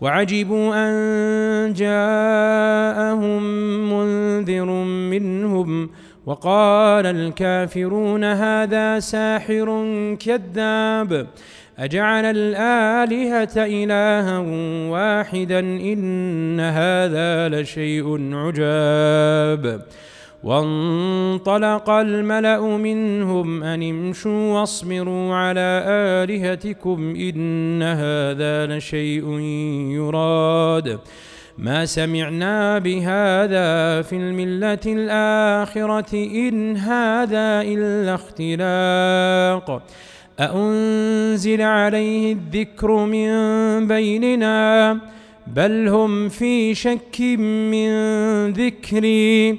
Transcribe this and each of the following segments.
وعجبوا أن جاءهم منذر منهم وقال الكافرون هذا ساحر كذاب أجعل الآلهة إلها واحدا إن هذا لشيء عجاب وانطلق الملأ منهم أن امشوا واصبروا على آلهتكم إن هذا لشيء يراد. ما سمعنا بهذا في الملة الآخرة إن هذا إلا اختلاق. أأنزل عليه الذكر من بيننا؟ بل هم في شك من ذكري.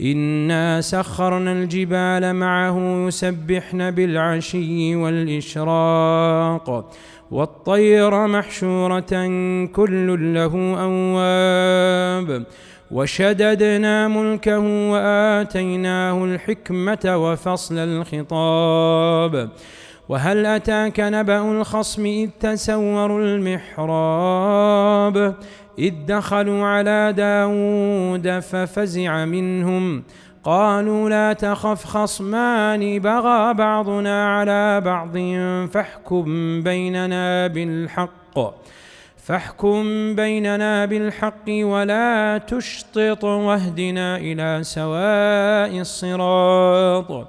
انا سخرنا الجبال معه يسبحن بالعشي والاشراق والطير محشوره كل له اواب وشددنا ملكه واتيناه الحكمه وفصل الخطاب وهل اتاك نبا الخصم اذ تسوروا المحراب إذ دخلوا على داود ففزع منهم. قالوا لا تخف خصمان بغى بعضنا على بعض فاحكم بيننا بالحق فاحكم بيننا بالحق ولا تشطط واهدنا إلى سواء الصراط.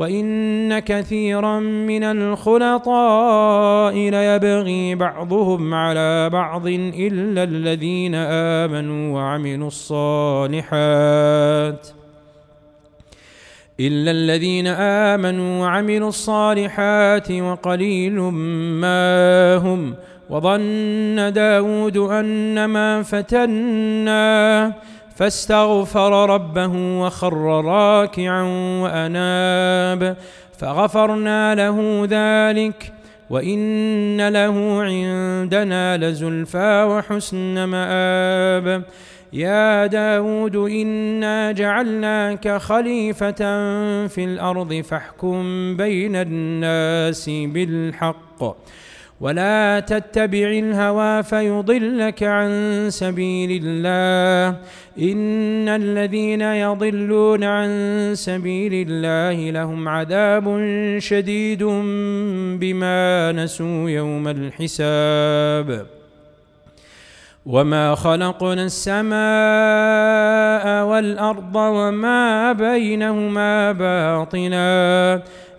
وإن كثيرا من الخلطاء ليبغي بعضهم على بعض إلا الذين آمنوا وعملوا الصالحات. إلا الذين آمنوا وعملوا الصالحات وقليل ما هم. وظن داود أنما فتناه. فاستغفر ربه وخر راكعا وأناب فغفرنا له ذلك وإن له عندنا لزلفى وحسن مآب. يا داود إنا جعلناك خليفة في الأرض فاحكم بين الناس بالحق. ولا تتبع الهوى فيضلك عن سبيل الله. إن الذين يضلون عن سبيل الله لهم عذاب شديد بما نسوا يوم الحساب. وما خلقنا السماء والأرض وما بينهما باطلا.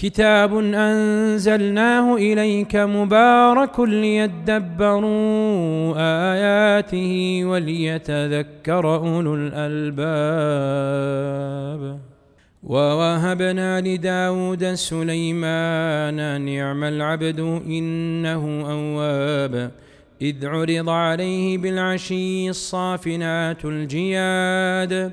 كتاب أنزلناه إليك مبارك ليدبروا آياته وليتذكر أولو الألباب. ووهبنا لداود سليمان نعم العبد إنه أواب. إذ عرض عليه بالعشي الصافنات الجياد.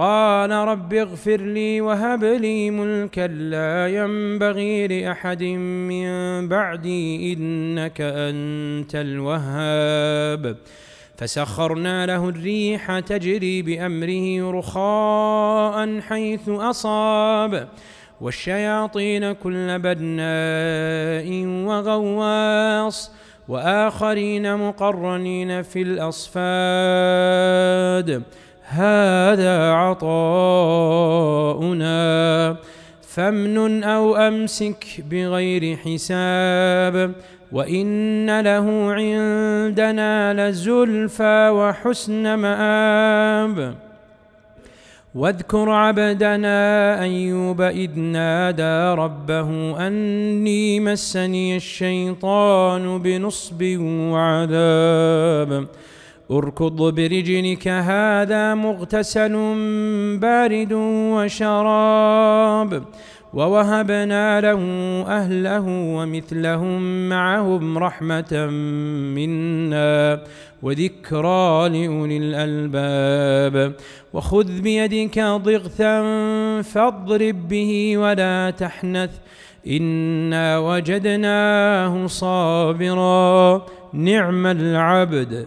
قال رب اغفر لي وهب لي ملكا لا ينبغي لأحد من بعدي إنك أنت الوهاب. فسخرنا له الريح تجري بأمره رخاء حيث أصاب. والشياطين كل بناء وغواص. وآخرين مقرنين في الأصفاد. هذا عطاؤنا فامنن أو أمسك بغير حساب وإن له عندنا لزلفى وحسن مآب. واذكر عبدنا أيوب إذ نادى ربه أني مسني الشيطان بنصب وعذاب. اركض برجلك هذا مغتسل بارد وشراب. ووهبنا له أهله ومثلهم معهم رحمة منا وذكرى لأولي الألباب. وخذ بيدك ضغثا فاضرب به ولا تحنث إنا وجدناه صابرا. نعم العبد.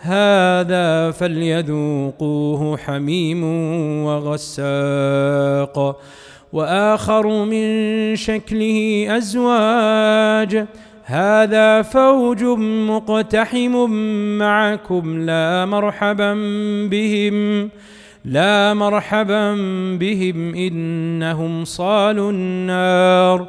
هذا فليذوقوه حميم وغساق. وآخر من شكله أزواج. هذا فوج مقتحم معكم لا مرحبا بهم. لا مرحبا بهم إنهم صالوا النار.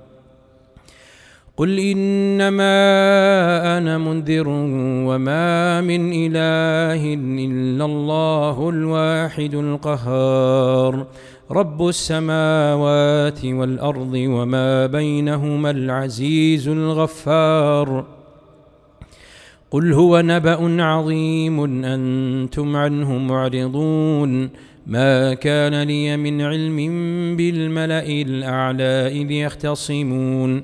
قل انما أنا منذر وما من اله الا الله الواحد القهار رب السماوات والارض وما بينهما العزيز الغفار قل هو نبا عظيم أنتم عنه معرضون ما كان لي من علم بالملا الاعلى اذ يختصمون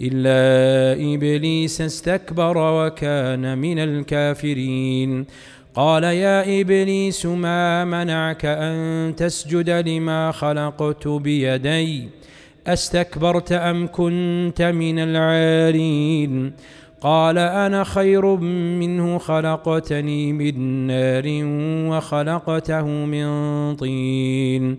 إلا إبليس استكبر وكان من الكافرين. قال يا إبليس ما منعك أن تسجد لما خلقت بيدي؟ أستكبرت أم كنت من العالين قال أنا خير منه خلقتني من نار وخلقته من طين.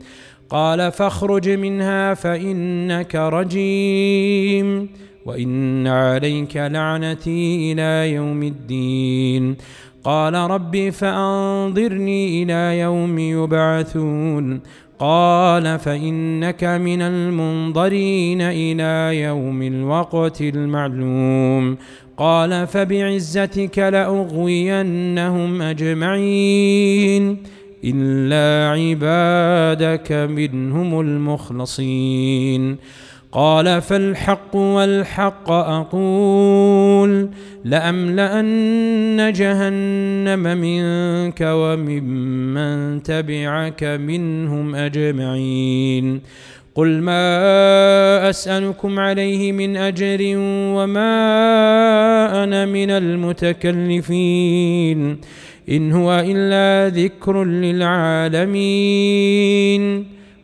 قال فاخرج منها فإنك رجيم. وان عليك لعنتي إلى يوم الدين. قال ربي فانظرني إلى يوم يبعثون. قال فانك من المنظرين إلى يوم الوقت المعلوم. قال فبعزتك لاغوينهم اجمعين. الا عبادك منهم المخلصين. قال فالحق والحق أقول لأملأن جهنم منك وممن تبعك منهم أجمعين قل ما أسألكم عليه من أجر وما أنا من المتكلفين إن هو إلا ذكر للعالمين